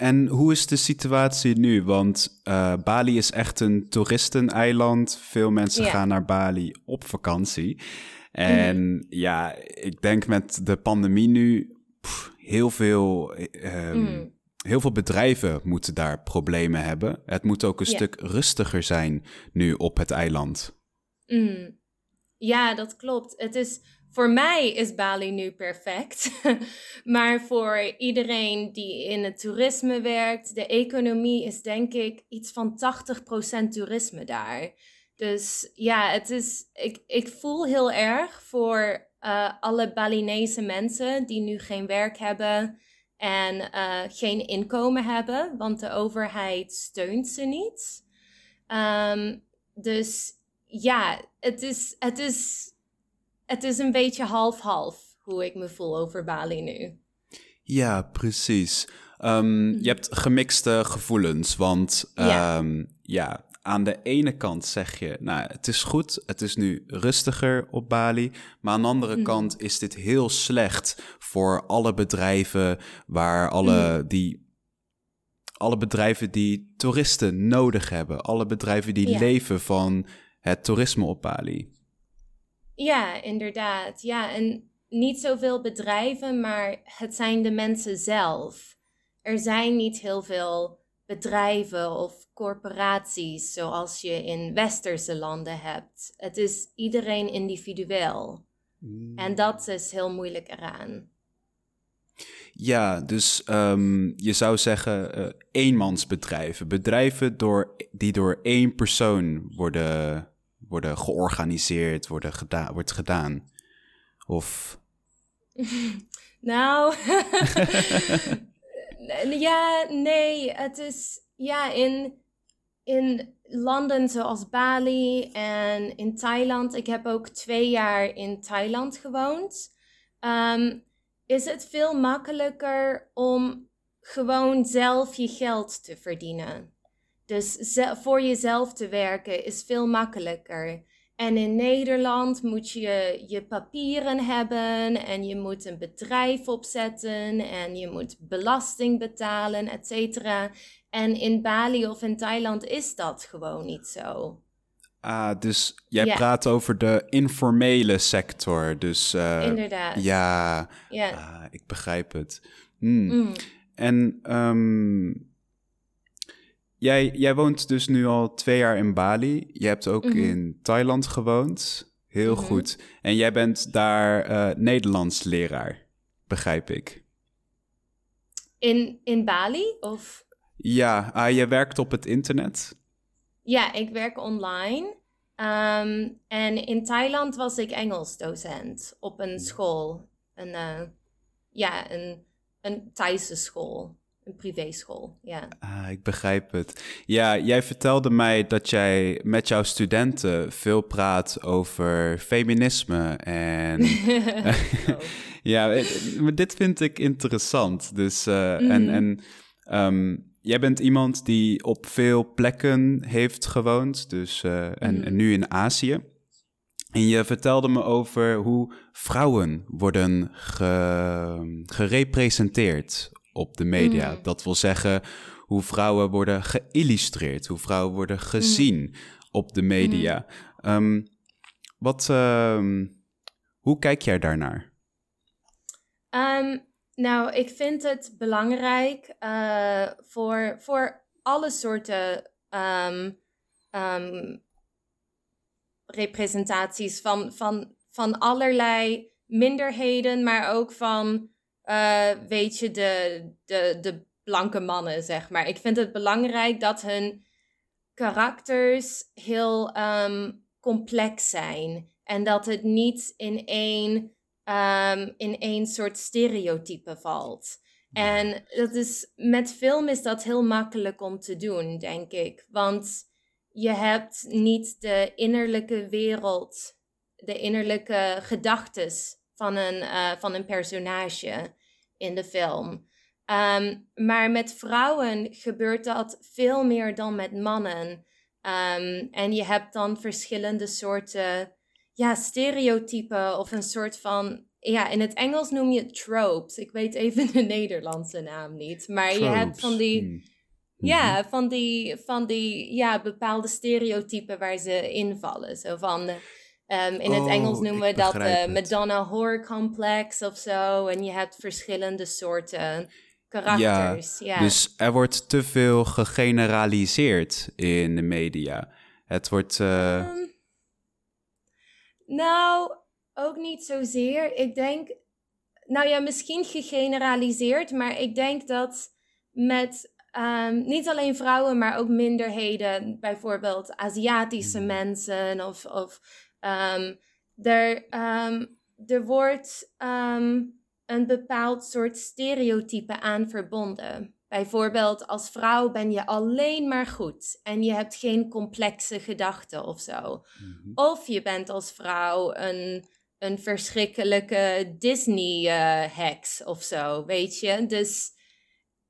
En hoe is de situatie nu? Want uh, Bali is echt een toeristeneiland. Veel mensen gaan naar Bali op vakantie. En mhm. ja, ik denk met de pandemie nu heel veel. Um, heel veel bedrijven moeten daar problemen hebben. Het moet ook een stuk rustiger zijn nu op het eiland. Mm. Ja, dat klopt. Het is, voor mij is Bali nu perfect. maar voor iedereen die in het toerisme werkt, de economie is denk ik iets van 80% toerisme daar. Dus ja, het is, ik, ik voel heel erg voor uh, alle Balinese mensen die nu geen werk hebben en uh, geen inkomen hebben, want de overheid steunt ze niet. Um, dus ja, het is, het, is, het is een beetje half-half hoe ik me voel over Bali nu. Ja, precies. Um, je hebt gemixte gevoelens, want um, ja, aan de ene kant zeg je, nou, het is goed, het is nu rustiger op Bali. Maar aan de andere mhm. kant is dit heel slecht voor alle bedrijven waar alle mhm. die. Alle bedrijven die toeristen nodig hebben. Alle bedrijven die leven van het toerisme op Bali. Ja, inderdaad. Ja, en niet zoveel bedrijven, maar het zijn de mensen zelf. Er zijn niet heel veel bedrijven of corporaties zoals je in westerse landen hebt. Het is iedereen individueel. Mm. En dat is heel moeilijk eraan. Ja, dus um, je zou zeggen uh, eenmansbedrijven. Bedrijven door, die door één persoon worden, worden georganiseerd, worden geda wordt gedaan. Of... nou, ja, nee, het is ja, in, in landen zoals Bali en in Thailand. Ik heb ook twee jaar in Thailand gewoond. Ehm, is het veel makkelijker om gewoon zelf je geld te verdienen. Dus voor jezelf te werken is veel makkelijker. En in Nederland moet je je papieren hebben en je moet een bedrijf opzetten en je moet belasting betalen, et cetera. En in Bali of in Thailand is dat gewoon niet zo. Ah, dus jij praat over de informele sector. Dus, uh, Inderdaad. Ja, ja. Ah, ik begrijp het. Hmm. Mm. En um, Jij, jij woont dus nu al twee jaar in Bali. Je hebt ook mhm. in Thailand gewoond. Heel mhm. goed. En jij bent daar uh, Nederlands leraar, begrijp ik. In, in Bali? Of? Ja, uh, je werkt op het internet. Ja, ik werk online. Um, en in Thailand was ik Engels docent op een school. Een, uh, ja, een, een Thaise school. Een privéschool, ja. Ah, ik begrijp het. Ja, jij vertelde mij dat jij met jouw studenten veel praat over feminisme en... oh. ja, eh, maar dit vind ik interessant. Dus, uh, en, mhm. en um, jij bent iemand die op veel plekken heeft gewoond, dus, uh, en, en mhm. nu in Azië. En je vertelde me over hoe vrouwen worden ge, gerepresenteerd op de media. Mm. Dat wil zeggen hoe vrouwen worden geïllustreerd, hoe vrouwen worden gezien mm. op de media. Um, wat, uh, hoe kijk jij daarnaar? Um, nou, ik vind het belangrijk uh, voor, voor alle soorten representaties van, van, van allerlei minderheden, maar ook van uh, weet je, de, de, de blanke mannen, zeg maar. Ik vind het belangrijk dat hun karakters heel um, complex zijn. En dat het niet in één, um, in één soort stereotype valt. En dat is, met film is dat heel makkelijk om te doen, denk ik. Want je hebt niet de innerlijke wereld, de innerlijke gedachtes van een, uh, van een personage in de film. Ehm, maar met vrouwen gebeurt dat veel meer dan met mannen. Um, en je hebt dan verschillende soorten ja, stereotypen of een soort van ja, in het Engels noem je het tropes. Ik weet even de Nederlandse naam niet. Maar je hebt van die. Hmm. Ja, Mhm. van die, van die ja, bepaalde stereotypen waar ze invallen. Zo van, ehm, in het Oh, Engels noemen ik we dat de het. Madonna Horror Complex of zo. En je hebt verschillende soorten karakters. Ja, Dus er wordt te veel gegeneraliseerd in de media. Het wordt. eh, Ehm, nou, ook niet zozeer. Ik denk, nou ja, misschien gegeneraliseerd, maar ik denk dat met ehm, niet alleen vrouwen, maar ook minderheden, bijvoorbeeld Aziatische Mhm. mensen of, of er, ehm, er wordt ehm, een bepaald soort stereotype aan verbonden. Bijvoorbeeld, als vrouw ben je alleen maar goed en je hebt geen complexe gedachten of zo. mhm. Of je bent als vrouw een, een verschrikkelijke Disney-heks of zo, weet je. Dus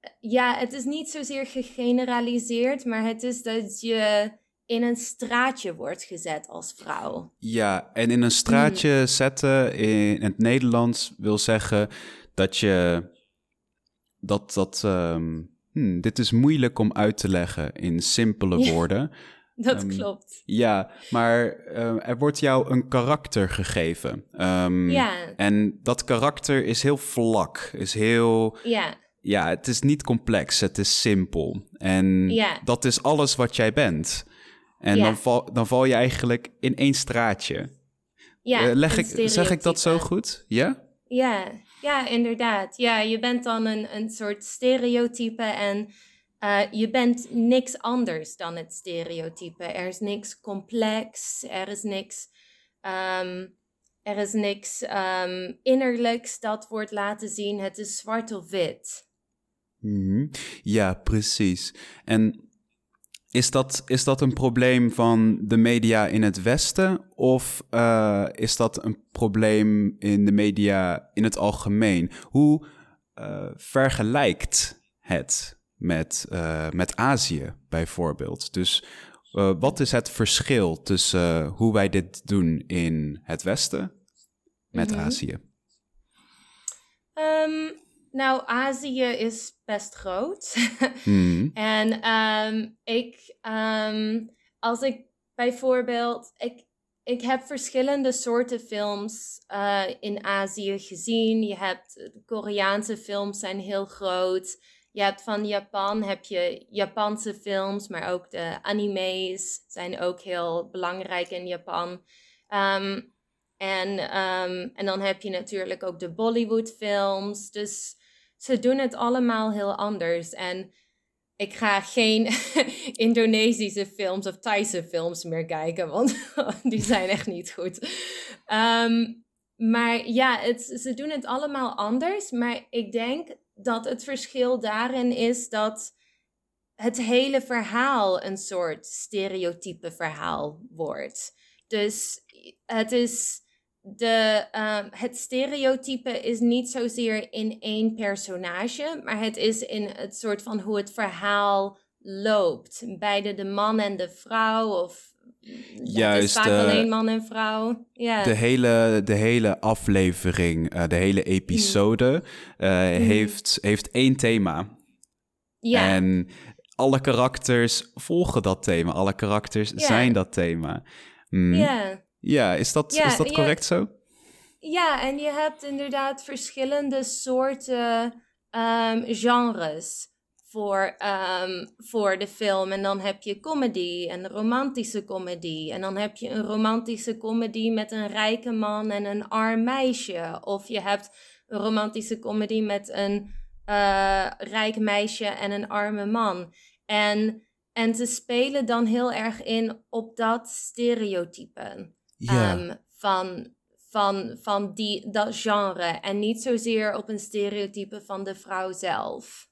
eh, ja, het is niet zozeer gegeneraliseerd, maar het is dat je in een straatje wordt gezet als vrouw. Ja, en in een straatje zetten in het Nederlands wil zeggen dat je. Dat. dat ehm, hmm, dit is moeilijk om uit te leggen in simpele Ja. woorden. Dat Ehm, klopt. Ja, maar eh, er wordt jou een karakter gegeven. Ehm, Ja, En dat karakter is heel vlak, is heel. ja, Ja, het is niet complex, het is simpel. En Ja. dat is alles wat jij bent. En Ja. dan, val, dan val je eigenlijk in één straatje. ja. Eh, leg ik, zeg ik dat zo goed? Ja? Ja, ja, inderdaad. Ja, je bent dan een, een soort stereotype en eh, je bent niks anders dan het stereotype. Er is niks complex, er is niks, ehm, er is niks ehm, innerlijks dat wordt laten zien. Het is zwart of wit. Mhm. Ja, precies. En is dat, is dat een probleem van de media in het Westen? Of eh, is dat een probleem in de media in het algemeen? Hoe eh, vergelijkt het met, eh, met Azië bijvoorbeeld? Dus wat is het verschil tussen hoe wij dit doen in het Westen met Mhm. Azië? Ehm, nou, Azië is best groot. Mhm. En ehm, ik, ehm, als ik bijvoorbeeld, ik, ik heb verschillende soorten films eh, in Azië gezien. Je hebt, de Koreaanse films zijn heel groot. Je hebt van Japan, heb je Japanse films, maar ook de anime's zijn ook heel belangrijk in Japan. Ehm, en, en dan heb je natuurlijk ook de Bollywood films. Dus ze doen het allemaal heel anders. En ik ga geen Indonesische films of Thaise films meer kijken, want die zijn echt niet goed. Ehm, maar ja, het, ze doen het allemaal anders. Maar ik denk dat het verschil daarin is dat het hele verhaal een soort stereotype verhaal wordt. Dus het is de, ehm, het stereotype is niet zozeer in één personage, maar het is in het soort van hoe het verhaal loopt. Beide de man en de vrouw, of ja, het is Juist, vaak eh, alleen man en vrouw. Ja. De hele, de hele aflevering, eh, de hele episode eh, heeft, heeft één thema. Mm. ja. En alle karakters volgen dat thema. Alle karakters Ja. zijn dat thema. Mm. Ja. Is dat, Ja, is dat correct zo? Ja, en je hebt inderdaad verschillende soorten ehm, genres voor, ehm, voor de film. En dan heb je comedy en romantische comedy. En dan heb je een romantische comedy met een rijke man en een arm meisje. Of je hebt een romantische comedy met een eh, rijk meisje en een arme man. En, en ze spelen dan heel erg in op dat stereotype Ja, ehm, van, van, van die, dat genre. En niet zozeer op een stereotype van de vrouw zelf.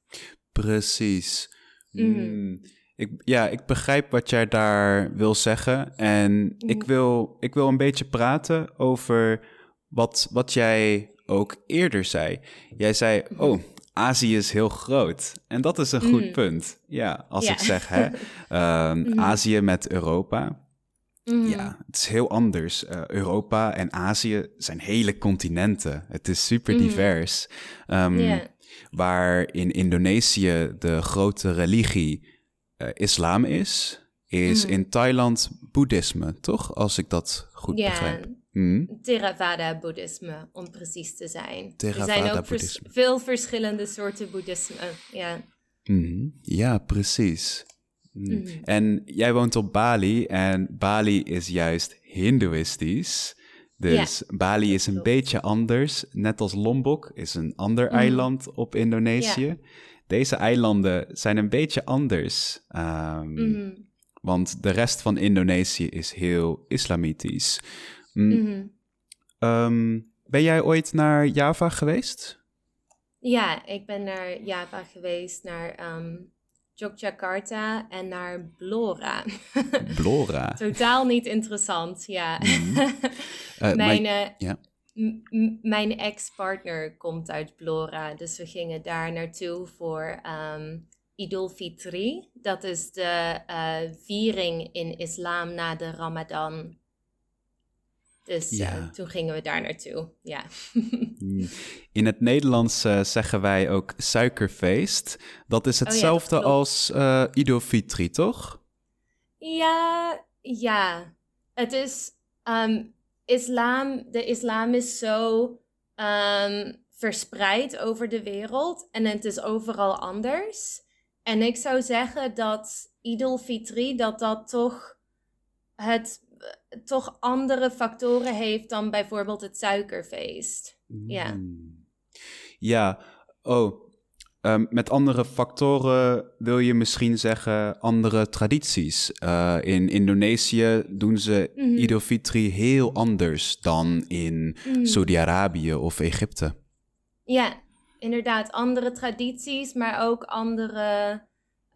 precies. Mhm. Mm. Ik, ja, ik begrijp wat jij daar wil zeggen. En ik, Mhm. wil, ik wil een beetje praten over wat, wat jij ook eerder zei. Jij zei, Mhm. oh, Azië is heel groot. En dat is een goed punt. Ja, als Ja. ik zeg, hè, ehm. Azië met Europa. Mhm. Ja, het is heel anders. Eh, Europa en Azië zijn hele continenten. Het is super Mhm. divers. Ehm. Waar in Indonesië de grote religie eh, islam is, is Mhm. in Thailand boeddhisme, toch? Als ik dat goed begrijp. Mhm. Theravada-boeddhisme, om precies te zijn. er zijn ook vers- veel verschillende soorten boeddhisme. Ja. Ja, precies. Mhm. Mhm. En jij woont op Bali en Bali is juist hindoeïstisch. Dus Bali is een klopt. beetje anders. Net als Lombok is een ander Mhm. eiland op Indonesië. Deze eilanden zijn een beetje anders. ehm, Mhm. Want de rest van Indonesië is heel islamitisch. Mm, ehm, ben jij ooit naar Java geweest? Ja, ik ben naar Java geweest, naar ehm Yogyakarta en naar Blora. Blora. Totaal niet interessant, ja. Mhm. Eh, mijn maar- eh, ja. mijn ex-partner komt uit Blora, dus we gingen daar naartoe voor ehm Idul Fitri. Dat is de eh, viering in islam na de Ramadan. Dus eh, toen gingen we daar naartoe, ja. Mm. In het Nederlands eh, zeggen wij ook suikerfeest. Dat is Oh dat hetzelfde als Fitri, toch? Ja, ja. Het is, ehm, islam, de islam is zo ehm, verspreid over de wereld en het is overal anders. En ik zou zeggen dat Idul Fitri, dat dat toch het toch andere factoren heeft dan bijvoorbeeld het suikerfeest. Ja. Mm. Ja, oh. ehm, met andere factoren wil je misschien zeggen andere tradities. Eh, in Indonesië doen ze. Idul Fitri heel anders dan in Mhm. Saudi-Arabië of Egypte. Ja, inderdaad, andere tradities, maar ook andere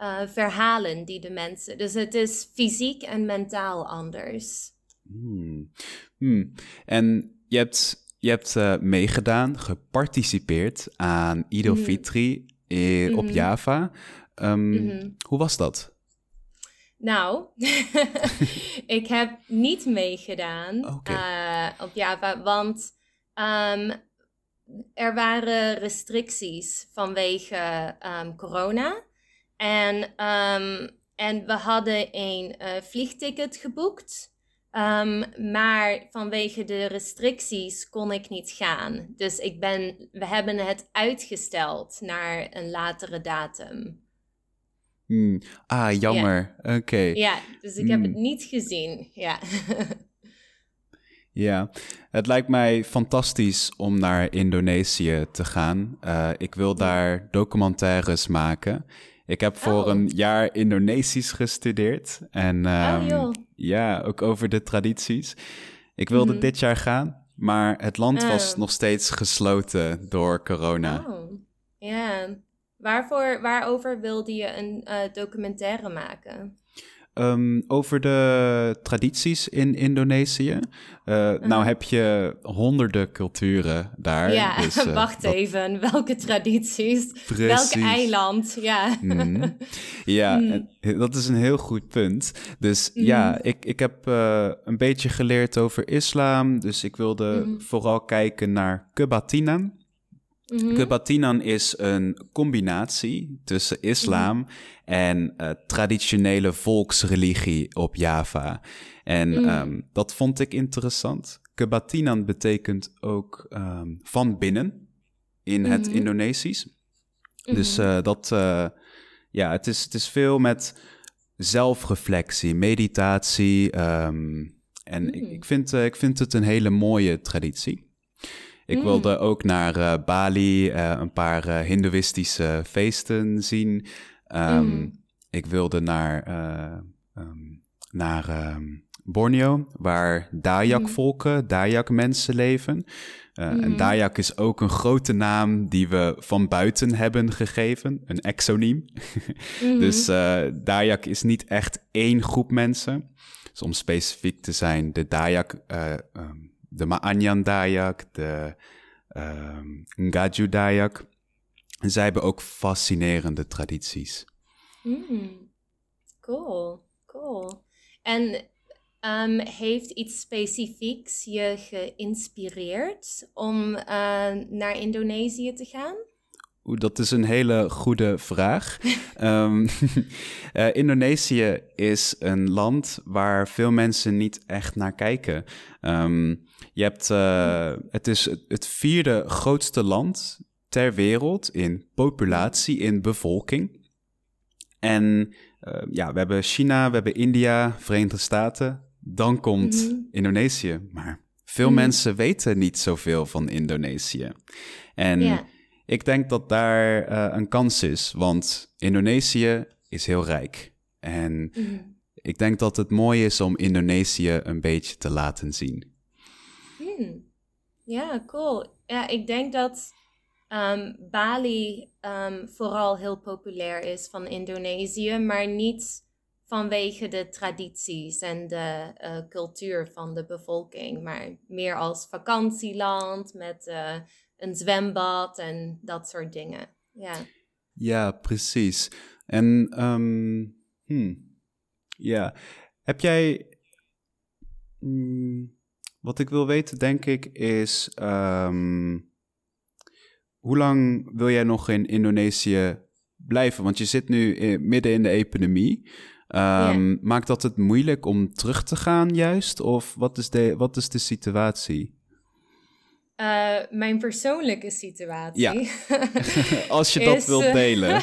eh, verhalen die de mensen. Dus het is fysiek en mentaal anders. Hmm. Hmm. En je hebt, je hebt eh, meegedaan, geparticipeerd aan Idul Mhm. Fitri eh, op Mhm. Java. Ehm, Mhm. Hoe was dat? Nou, ik heb niet meegedaan op Java, want ehm, er waren restricties vanwege ehm, corona. En, ehm, en we hadden een eh, vliegticket geboekt. Ehm, maar vanwege de restricties kon ik niet gaan. Dus ik ben, we hebben het uitgesteld naar een latere datum. Hmm. Ah, jammer. Oké. Ja, dus ik heb het Mm. niet gezien. Ja. Ja, het lijkt mij fantastisch om naar Indonesië te gaan. Eh, ik wil daar documentaires maken. Ik heb voor Oh. een jaar Indonesisch gestudeerd. En joh. ja, ook over de tradities. Ik wilde Mhm. dit jaar gaan, maar het land was Oh. nog steeds gesloten door corona. Ja. Waarvoor, waarover wilde je een eh, documentaire maken? Ehm, over de tradities in Indonesië. Eh, Nou heb je honderden culturen daar. ja, dus, eh, wacht dat- even. Welke tradities? Precies. Welk eiland? Ja. Mhm. Ja, Mm. en dat is een heel goed punt. Dus Mhm. ja, ik, ik heb eh, een beetje geleerd over islam. Dus ik wilde Mhm. vooral kijken naar kebatinan. Mhm. Kebatinan is een combinatie tussen islam Mhm. en eh, traditionele volksreligie op Java. En Mhm. ehm, dat vond ik interessant. Kebatinan betekent ook ehm, van binnen in het. Indonesisch. Dus eh, dat, eh, ja, het is, het is veel met zelfreflectie, meditatie. ehm, en ik, ik, vind, ik vind het een hele mooie traditie. Ik Mm. wilde ook naar eh, Bali eh, een paar eh, hindoeïstische feesten zien. Ehm, Mm. Ik wilde naar, eh, ehm, naar ehm, Borneo, waar Dayak-volken, Dayak-mensen leven. En. Dayak is ook een grote naam die we van buiten hebben gegeven, een exoniem. Dus Dayak is niet echt één groep mensen. Dus om specifiek te zijn, de Dayak, ehm, de Maanyan Dayak, de ehm Ngaju Dayak. Zij hebben ook fascinerende tradities. Mm. Cool, cool. En Um, heeft iets specifieks je geïnspireerd om uh, naar Indonesië te gaan? Dat is een hele goede vraag. um, uh, Indonesië is een land waar veel mensen niet echt naar kijken. Um, je hebt, uh, het is het vierde grootste land ter wereld in populatie, in bevolking. En uh, ja, we hebben China, we hebben India, Verenigde Staten. Dan komt mm -hmm. Indonesië. Maar veel mm -hmm. mensen weten niet zoveel van Indonesië. En yeah. Ik denk dat daar uh, een kans is, want Indonesië is heel rijk. En mm -hmm. ik denk dat het mooi is om Indonesië een beetje te laten zien. Ja, cool. Ja, ik denk dat um, Bali um, vooral heel populair is van Indonesië, maar niet vanwege de tradities en de uh, cultuur van de bevolking, maar meer als vakantieland met uh, een zwembad en dat soort dingen. Ja, ja precies. En um, hmm, ja, heb jij. Mm, wat ik wil weten, denk ik, is. Um, hoe lang wil jij nog in Indonesië blijven? Want je zit nu in, midden in de epidemie. Um, yeah. Maakt dat het moeilijk om terug te gaan, juist? Of wat is de, wat is de situatie? Uh, mijn persoonlijke situatie. Ja. Als je dat wilt delen.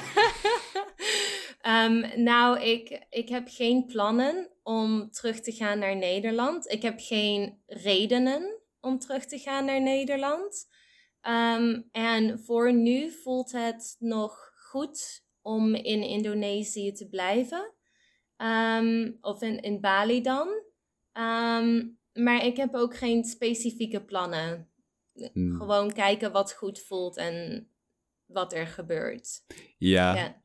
um, nou, ik, ik heb geen plannen om terug te gaan naar Nederland. Ik heb geen redenen om terug te gaan naar Nederland. Um, en voor nu voelt het nog goed om in Indonesië te blijven. Um, of in, in Bali dan. Um, maar ik heb ook geen specifieke plannen. Hmm. Gewoon kijken wat goed voelt en wat er gebeurt. Ja. ja.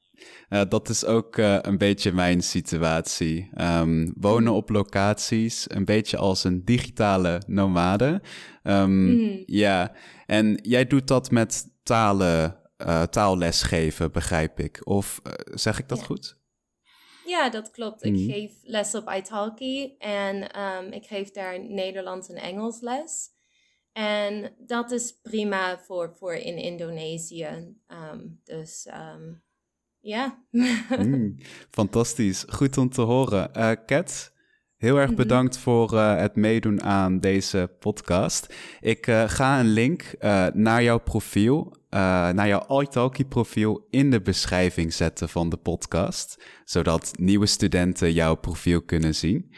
Uh, dat is ook uh, een beetje mijn situatie. Um, wonen op locaties, een beetje als een digitale nomade. Um, mm. Ja, en jij doet dat met talen, uh, taallesgeven, begrijp ik. Of zeg ik dat ja. goed? Ja, dat klopt. Mm. Ik geef les op Italki en um, ik geef daar Nederlands en Engels les. En dat is prima voor, voor in Indonesië. dus ja. mm, fantastisch. Goed om te horen. Uh, Kat, heel erg bedankt voor uh, het meedoen aan deze podcast. Ik uh, ga een link naar jouw profiel, naar jouw italki profiel in de beschrijving zetten van de podcast, zodat nieuwe studenten jouw profiel kunnen zien.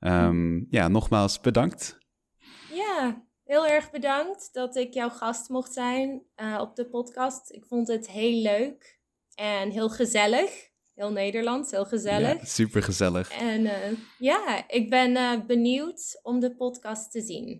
Um, ja, nogmaals bedankt. Ja, heel erg bedankt dat ik jouw gast mocht zijn op de podcast. Ik vond het heel leuk. En heel gezellig. Heel Nederlands, heel gezellig. Ja, super gezellig. En uh, ja, ik ben uh, benieuwd om de podcast te zien.